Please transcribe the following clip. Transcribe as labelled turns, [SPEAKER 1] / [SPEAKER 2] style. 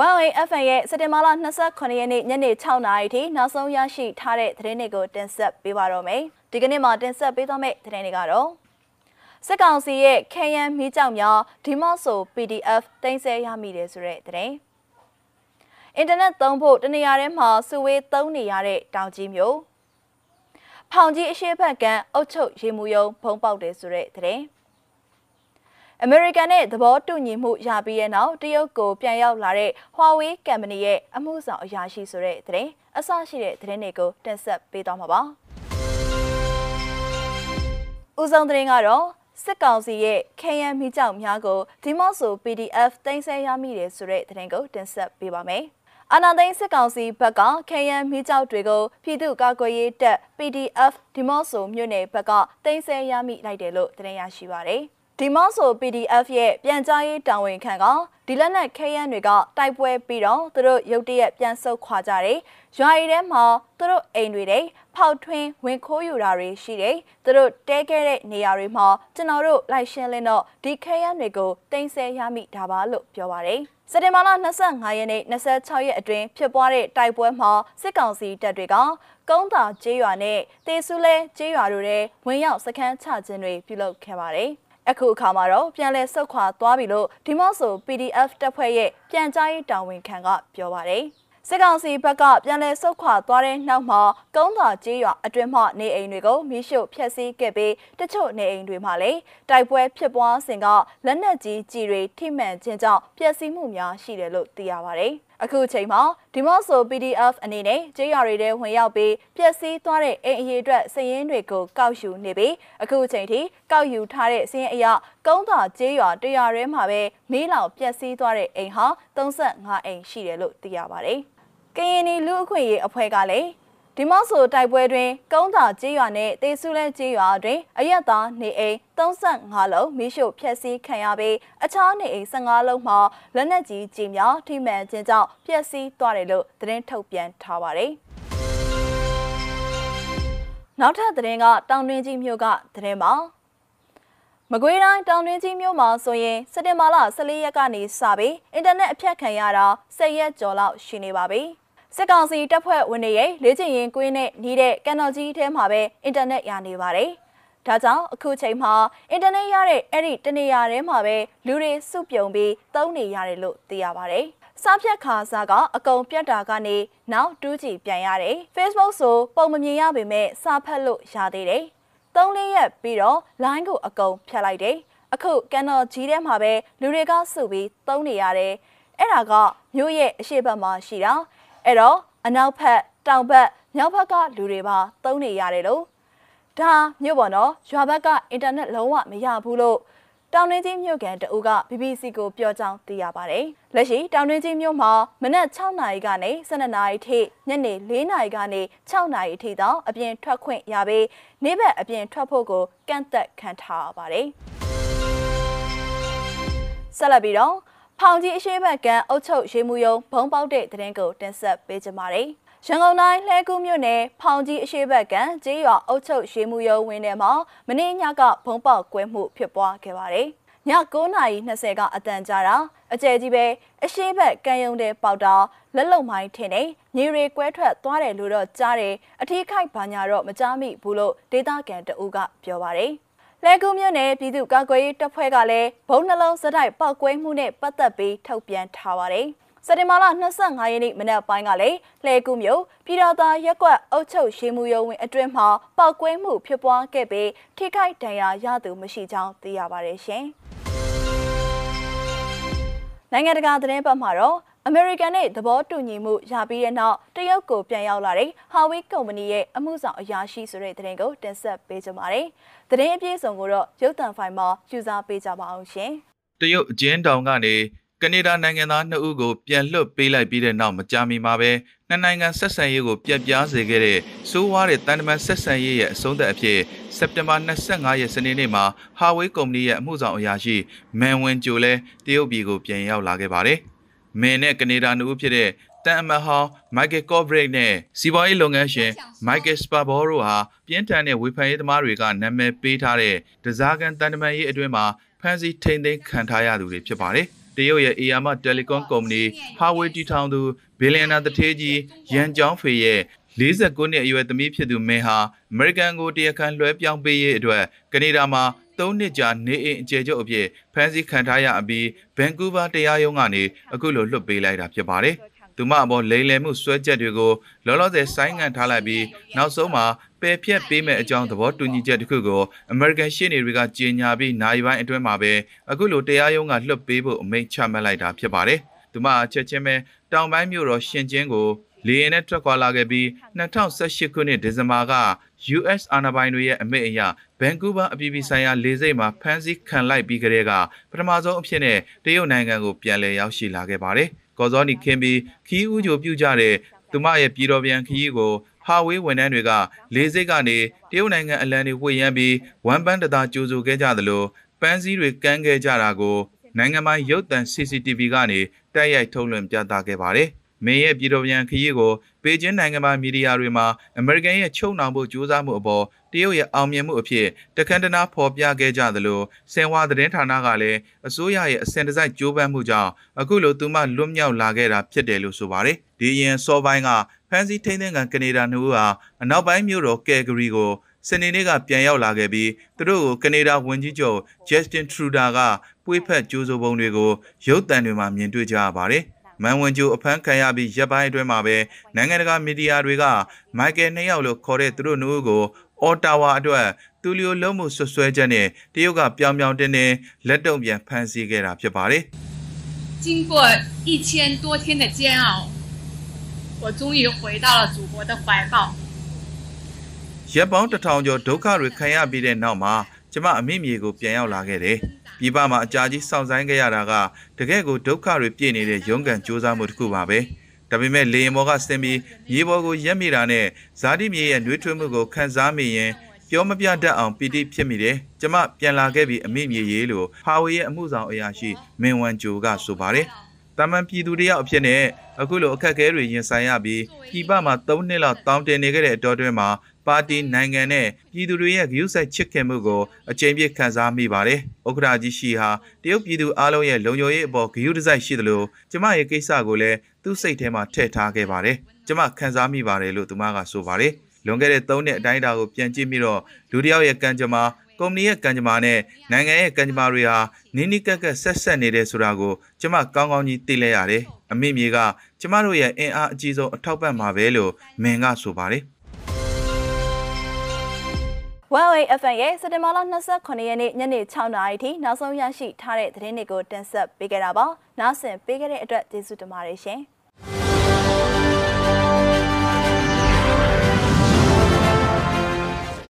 [SPEAKER 1] 1FM ရဲ့စက်တင်ဘာလ29ရက်နေ့ညနေ6နာရီထိနောက်ဆုံးရရှိထားတဲ့သတင်းတွေကိုတင်ဆက်ပေးပါတော့မယ်။ဒီကနေ့မှာတင်ဆက်ပေးသွားမယ့်သတင်းတွေကတော့စစ်ကောင်စီရဲ့ခေယံမီးကြောင်များဒီမော့ဆို PDF တင်ဆက်ရမိတယ်ဆိုတဲ့သတင်း။အင်တာနက်သုံးဖို့တနေရာထဲမှာစုဝေးသုံးနေရတဲ့တောင်ကြီးမျိုး။ဖောင်ကြီးအရှိတ်ဘက်ကအုတ်ချုပ်ရေမှုယုံဖုံးပေါက်တယ်ဆိုတဲ့သတင်း။ အမေရိကန်နဲ့သဘောတူညီမှုရပြီးတဲ့နောက်တရုတ်ကိုပြန်ရောက်လာတဲ့ Huawei Company ရဲ့အမှုဆောင်အရာရှိဆိုတဲ့သတင်းအစရှိတဲ့သတင်းတွေကိုတင်ဆက်ပေးသွားမှာပါ။ဦးဆုံးသတင်းကတော့စစ်ကောင်စီရဲ့ခေယံမိကြောက်များကိုဒီမော့ဆို PDF တင်ဆက်ရမိတယ်ဆိုတဲ့သတင်းကိုတင်ဆက်ပေးပါမယ်။အာနာသိန်းစစ်ကောင်စီဘက်ကခေယံမိကြောက်တွေကိုပြည်သူ့ကာကွယ်ရေးတပ် PDF ဒီမော့ဆိုမြို့နယ်ဘက်ကတင်ဆက်ရမိလိုက်တယ်လို့သတင်းရရှိပါရယ်။ ဒီမော့ဆို PDF ရဲ့ပြန်ကြားရေးတာဝန်ခံကဒီလက်နက်ခဲယမ်းတွေကတိုက်ပွဲပြီးတော့သူတို့ရုတ်တရက်ပြန်ဆုတ်ခွာကြတယ်။ရွာရီထဲမှာသူတို့အိမ်တွေတွေဖောက်ထွင်းဝင်ခိုးယူတာတွေရှိတယ်။သူတို့တဲခဲ့တဲ့နေရာတွေမှာကျွန်တော်တို့လိုက်ရှင်းလင်းတော့ဒီခဲယမ်းတွေကိုတင်ဆက်ရမိတာပါလို့ပြောပါတယ်။စက်တင်ဘာလ25ရက်နေ့26ရက်အတွင်းဖြစ်ပွားတဲ့တိုက်ပွဲမှာစစ်ကောင်စီတပ်တွေကကုန်းသာကျေးရွာနဲ့တေဆူလဲကျေးရွာတို့ရဲ့ဝင်ရောက်စခန်းချခြင်းတွေပြုလုပ်ခဲ့ပါတယ်။ အခုအခါမှာတော့ပြန်လည်ဆုတ်ခွာသွားပြီလို့ဒီမော့ဆို PDF တပ်ဖွဲ့ရဲ့ပြန်ကြားရေးတာဝန်ခံကပြောပါတယ်။စစ်ကောင်စီဘက်ကပြန်လည်ဆုတ်ခွာသွားတဲ့နောက်မှာကုန်းသာကျေးရွာအတွင်းမှနေအိမ်တွေကိုမိရှုဖျက်ဆီးခဲ့ပြီးတချို့နေအိမ်တွေမှာလည်းတိုက်ပွဲဖြစ်ပွားစဉ်ကလက်နက်ကြီးကြီးတွေထိမှန်ခြင်းကြောင့်ပျက်စီးမှုများရှိတယ်လို့သိရပါတယ်။ အခုချိန်မှာဒီမော့ဆို PDF အနေနဲ့ကျေးရွာတွေထဲဝင်ရောက်ပြီးပျက်စီးသွားတဲ့အိမ်အရေးအတွက်စည်ရင်းတွေကိုကောက်ယူနေပြီးအခုချိန်ထိကောက်ယူထားတဲ့စည်ရင်းအရကုန်းသာကျေးရွာတရွာထဲမှာပဲမီးလောင်ပျက်စီးသွားတဲ့အိမ်ဟာ35အိမ်ရှိတယ်လို့သိရပါတယ်။ကရင်နီလူအခွင့်အရေးအဖွဲ့ကလည်း ဒီမော့ဆိုတိုက်ပွဲတွင် ကုန်းသာကျေးရွာနဲ့တေဆူလဲကျေးရွာတွင်အရက်သားနေအိမ်35လုံးမိရှုဖျက်ဆီးခံရပြီးအခြားနေအိမ်15လုံးမှာလက်နက်ကြီးကြီးများထိမှန်ခြင်းကြောင့်ဖျက်ဆီးသွားတယ်လို့သတင်းထုတ်ပြန်ထားပါတယ်။နောက်ထပ်သတင်းကတောင်တွင်းကြီးမြို့ကသတင်းပါမကွေးတိုင်းတောင်တွင်းကြီးမြို့မှာဆိုရင်စက်တင်ဘာလ14ရက်ကနေစပြီးအင်တာနက်အဖြတ်ခံရတာ10ရက်ကျော်လောက်ရှိနေပါပြီ။ စစ်ကောင်စီတပ်ဖွဲ့ဝင်တွေရဲ့လေ့ကျင့်ရင်ကွင်းနဲ့နီးတဲ့ကန်တော်ကြီးထဲမှာပဲအင်တာနက်ရနေပါတယ်။ဒါကြောင့်အခုချိန်မှာအင်တာနက်ရတဲ့အဲ့ဒီတနေရာထဲမှာပဲလူတွေစုပြုံပြီးသုံးနေရတယ်လို့သိရပါတယ်။စားဖြတ်ခါစားကအကုံပြတ်တာကနေနောက်တူးကြည့်ပြန်ရတယ်။ Facebook ဆိုပုံမမြင်ရပေမဲ့စားဖတ်လို့ရသေးတယ်။သုံးလေးရက်ပြီးတော့ line ကိုအကုံဖြတ်လိုက်တယ်။အခုကန်တော်ကြီးထဲမှာပဲလူတွေကစုပြီးသုံးနေရတယ်။အဲ့ဒါကမြို့ရဲ့အရှိတ်ဘက်မှာရှိတာ။ အဲ့တော့အနောက်ဘက်တောင်ဘက်မြောက်ဘက်ကလူတွေပါသုံးနေရတယ်လို့ဒါမြို့ပေါ်တော့ရွာဘက်ကအင်တာနက်လုံးဝမရဘူးလို့တောင်တွင်းကြီးမြို့ကန်တအူးက BBC ကိုပြောကြောင်းသိရပါတယ်။လက်ရှိတောင်တွင်းကြီးမြို့မှာမနက်6နာရီကနေ12နာရီထိညနေ4နာရီကနေ6နာရီထိတောင်အပြင်ထွက်ခွင့်ရပြီးနေ့ဘက်အပြင်ထွက်ဖို့ကိုကန့်သက်ခံထားရပါတယ်။ဆက်လက်ပြီးတော့ ဖောင်ကြီးအရှိဘက်ကံအုတ်ချုပ်ရေမှုယုံဘုံပေါက်တဲ့တရင်ကိုတင်ဆက်ပေးကြပါမယ်။ရန်ကုန်တိုင်းလှဲကူးမြို့နယ်ဖောင်ကြီးအရှိဘက်ကံကျေးရွာအုတ်ချုပ်ရေမှုယုံဝင်းထဲမှာမနေ့ညကဘုံပေါက်ကွဲမှုဖြစ်ပွားခဲ့ပါတယ်။ည9:20ကအတန်ကြာတာအကျယ်ကြီးပဲအရှိဘက်ကံယုံတဲ့ပေါက်တာလက်လုံမိုင်းထင်နေညီရီကွဲထွက်သွားတယ်လို့တော့ကြားတယ်အထီးခိုက်ဘာညာတော့မကြားမိဘူးလို့ဒေတာကန်တအူးကပြောပါတယ်။ လဲကူးမြို့နယ်ပြည်သူ့ကာကွယ်ရေးတပ်ဖွဲ့ကလည်းဘုံနှလုံးစတိုက်ပောက်ကွဲမှုနဲ့ပတ်သက်ပြီးထုတ်ပြန်ထားပါတယ်။စက်တင်ဘာလ25ရက်နေ့မနက်ပိုင်းကလည်းလှဲကူးမြို့ပြည်တော်သားရက်ကွက်အုပ်ချုပ်ရေးမှုရုံးဝင်အတွင်းမှာပောက်ကွဲမှုဖြစ်ပွားခဲ့ပြီးထိခိုက်ဒဏ်ရာရသူမရှိကြောင်းသိရပါတယ်ရှင်။နိုင်ငံတကာသတင်းပတ်မှာတော့ အမေရိကန်နဲ့သဘောတူညီမှုရပြီးတဲ့နောက်တရုတ်ကိုပြန်ရောက်လာတဲ့ Huawei ကုမ္ပဏီရဲ့အမှုဆောင်အရာရှိဆိုတဲ့သတင်းကိုတင်ဆက်ပေးကြပါမယ်။သတင်းအပြည့်အစုံကိုတော့ရုပ်သံဖိုင်မှာယူစားပေးကြပါအောင်ရှင်။
[SPEAKER 2] တရုတ်အကျဉ်းတောင်ကနေကနေဒါနိုင်ငံသား2ဦးကိုပြန်လွှတ်ပေးလိုက်ပြီးတဲ့နောက်မကြာမီမှာပဲနှစ်နိုင်ငံဆက်ဆံရေးကိုပြက်ပြားစေခဲ့တဲ့စိုးဝါးတဲ့တန်တမန်ဆက်ဆံရေးရဲ့အဆုံးသတ်အဖြစ်စက်တင်ဘာ25ရက်စနေနေ့မှာဟာဝေးကုမ္ပဏီရဲ့အမှုဆောင်အရာရှိမန်ဝင်ဂျိုလဲတရုတ်ပြည်ကိုပြန်ရောက်လာခဲ့ပါတယ်။ မင်းနဲ့ကနေဒါနှစ်ဦးဖြစ်တဲ့တန်အမတ်ဟောင်းမိုက်ကယ်ကော့ဘရိတ်နဲ့စီးပွားရေးလုပ်ငန်းရှင်မိုက်ကယ်စပါဘောတို့ဟာပြင်းထန်တဲ့ဝေဖန်ရေးသမားတွေကနာမည်ပေးထားတဲ့ဒဇာကန်တန်တမန်ရေးအတွင်းမှာဖမ်းဆီးထိန်းသိမ်းခံထားရသူတွေဖြစ်ပါတယ်။တရုတ်ရဲ့ Eyama Telecom ကုမ္ပဏီ Huawei တီထောင်သူဘီလီယံနာတထေးကြီးရန်ကျောင်းဖေရဲ့49နှစ်အရွယ်သမီးဖြစ်သူမင်းဟာအမေရိကန်ကိုတရားခံလွှဲပြောင်းပေးရေးအတွက်ကနေဒါမှာ 3နှစ်ကြာနေအိမ်အကျယ်ချုပ်အဖြစ်ဖမ်းဆီးခံထားရအပြီးဗန်ကူးဗားတရားရုံးကနေအခုလိုလွှတ်ပေးလိုက်တာဖြစ်ပါတယ်။သူမအပေါ်လိမ်လည်မှုစွဲချက်တွေကိုလောလောဆယ်ဆိုင်းငံ့ထားလိုက်ပြီးနောက်ဆုံးမှာပယ်ဖြတ်ပေးမဲ့အကြောင်းသဘောတူညီချက်တစ်ခုကိုအမေရိကန်ရှေ့နေတွေကကြေညာပြီးနိုင်ပိုင်းအတွင်းမှာပဲအခုလိုတရားရုံးကလွှတ်ပေးဖို့အမိန့်ချမှတ်လိုက်တာဖြစ်ပါတယ်။သူမအချက်ချင်းပဲတောင်ပိုင်းမြို့တော်ရှင်ကျင်းကို လေယာဉ်နဲ့ထွက်ခွာလာခဲ့ပြီး2018ခုနှစ်ဒီဇင်ဘာက US အာဏာပိုင်တွေရဲ့အမိန့်အရဗန်ကူးဗားအပြည်ပြည်ဆိုင်ရာလေဆိပ်မှာဖမ်းဆီးခံလိုက်ပြီးကြတဲ့ကပထမဆုံးအဖြစ်နဲ့တရုတ်နိုင်ငံကိုပြန်လည်ရောက်ရှိလာခဲ့ပါတယ်။ကော်ဇောနီခင်းပြီးခီးဦးကြိုပြုကြတဲ့သူမရဲ့ပြည်တော်ပြန်ခီးကိုဟာဝေးဝန်ထမ်းတွေကလေဆိပ်ကနေတရုတ်နိုင်ငံအလံတွေဝှေ့ရမ်းပြီးဝမ်ပန်းတသားကြိုးဆိုခဲ့ကြသလိုပန်းစည်းတွေကမ်းခဲ့ကြတာကိုနိုင်ငံပိုင်ရုပ်သံ CCTV ကနေတိုက်ရိုက်ထုတ်လွှင့်ပြသခဲ့ပါတယ်။ မင်းရဲ့ပြည်တော်ပြန်ခရီးကိုပေကျင်းနိုင်ငံပိုင်မီဒီယာတွေမှာအမေရိကန်ရဲ့ချုပ်နှောင်ဖို့ကြိုးစားမှုအပေါ်တရုတ်ရဲ့အောင်မြင်မှုအဖြစ်တခန္တနာဖော်ပြခဲ့ကြသလိုဆင်ဝါသတင်းဌာနကလည်းအစိုးရရဲ့အစင်တစိုက်ကြိုးပမ်းမှုကြောင့်အခုလိုသူမှလွတ်မြောက်လာခဲ့တာဖြစ်တယ်လို့ဆိုပါတယ်။ဒီရင်စောပိုင်းကဖန်စီထိန်းသိမ်းခံကနေဒါနှုတ်ဟာအနောက်ပိုင်းမြို့တော်ကယ်ဂရီကိုစနေနေ့ကပြန်ရောက်လာခဲ့ပြီးသူတို့ကိုကနေဒါဝန်ကြီးချုပ် Justin Trudeau ကပွေးဖက်ကြိုးစိုးပုံတွေကိုရုပ်သံတွေမှာမြင်တွေ့ကြရပါတယ်။ မန်ဝင်ကျိုအဖမ်းခံရပြီးရပ်ပိုင်းအတွင်းမှာပဲနိုင်ငံတကာမီဒီယာတွေကမိုက်ကယ်နှစ်ယောက်လို့ခေါ်တဲ့သူတို့နှုတ်ကိုအော်တာဝါအတွက်တူလီယိုလုံးမှုဆွဆွဲချက်နဲ့တရုတ်ကပြောင်ပြောင်တင်းတင်းလက်တုံပြန်ဖမ်းဆီးခဲ့တာဖြစ်ပါတယ်
[SPEAKER 3] 经过一千多天的煎熬，我终于回到了祖国的怀抱。
[SPEAKER 2] ရပ်ပေါင်းတစ်ထောင်ကျော်ဒုက္ခတွေခံရပြီးတဲ့နောက်မှာကျမအမိမြေကိုပြန်ရောက်လာခဲ့တယ် ပြည်ပမှာအကြာကြီးစောင့်ဆိုင်ခဲ့ရတာကတကယ့်ကိုဒုက္ခတွေပြည့်နေတဲ့ရုန်းကန်ကြိုးစားမှုတစ်ခုပါပဲဒါပေမဲ့လေရင်ဘော်ကဆင်းပြီးမြေပေါ်ကိုရက်မိတာနဲ့ဇာတိမြေရဲ့နှွေးထွေးမှုကိုခံစားမိရင်ပြောမပြတတ်အောင်ပီတိဖြစ်မိတယ်။ကျမပြန်လာခဲ့ပြီးအမိမြေရေးလို့ဟာဝေရဲ့အမှုဆောင်အရာရှိမင်ဝမ်ဂျိုကဆိုပါတယ်။တာမန်ပြည်သူတယောက်အဖြစ်နဲ့အခုလိုအခက်အခဲတွေရင်ဆိုင်ရပြီးပြည်ပမှာ၃နှစ်လောက်တောင်းတင်နေခဲ့တဲ့အတော်တွင်းမှာ ပါတီနိုင်ငံနဲ့ပြည်သူတွေရဲ့ဂရုစိုက်ချစ်ခင်မှုကိုအကြိမ်ပြည့်ခံစားမိပါတယ်။ဥက္ကရာကြီးရှိဟာတရုတ်ပြည်သူအားလုံးရဲ့လုံခြုံရေးအပေါ်ဂရုတစိုက်ရှိသလိုကျမရဲ့ကိစ္စကိုလည်းသူ့စိတ်ထဲမှာထည့်ထားခဲ့ပါတယ်။ကျမခံစားမိပါတယ်လို့သူမကဆိုပါတယ်။လွန်ခဲ့တဲ့၃နှစ်အတိုင်းအတာကိုပြန်ကြည့်ပြီးတော့လူတယောက်ရဲ့ကံကြမ္မာကုမ္ပဏီရဲ့ကံကြမ္မာနဲ့နိုင်ငံရဲ့ကံကြမ္မာတွေဟာနိနိကက်ကက်ဆက်ဆက်နေတယ်ဆိုတာကိုကျမကောင်းကောင်းကြီးသိလဲရတယ်။အမိမြေကကျမတို့ရဲ့အင်အားအကြီးဆုံးအထောက်ပံ့မှာပဲလို့မင်ကဆိုပါတယ်။
[SPEAKER 1] Huawei FM ရဲ့စက်တင်ဘာလ29ရက်နေ့ညနေ6နာရီထိနောက်ဆုံးရရှိထားတဲ့သတင်းတွေကိုတင်ဆက်ပေးခဲ့တာပါ။နားဆင်ပေးခဲ့တဲ့အတွက်ကျေးဇူးတင်ပါတယ်ရှင်။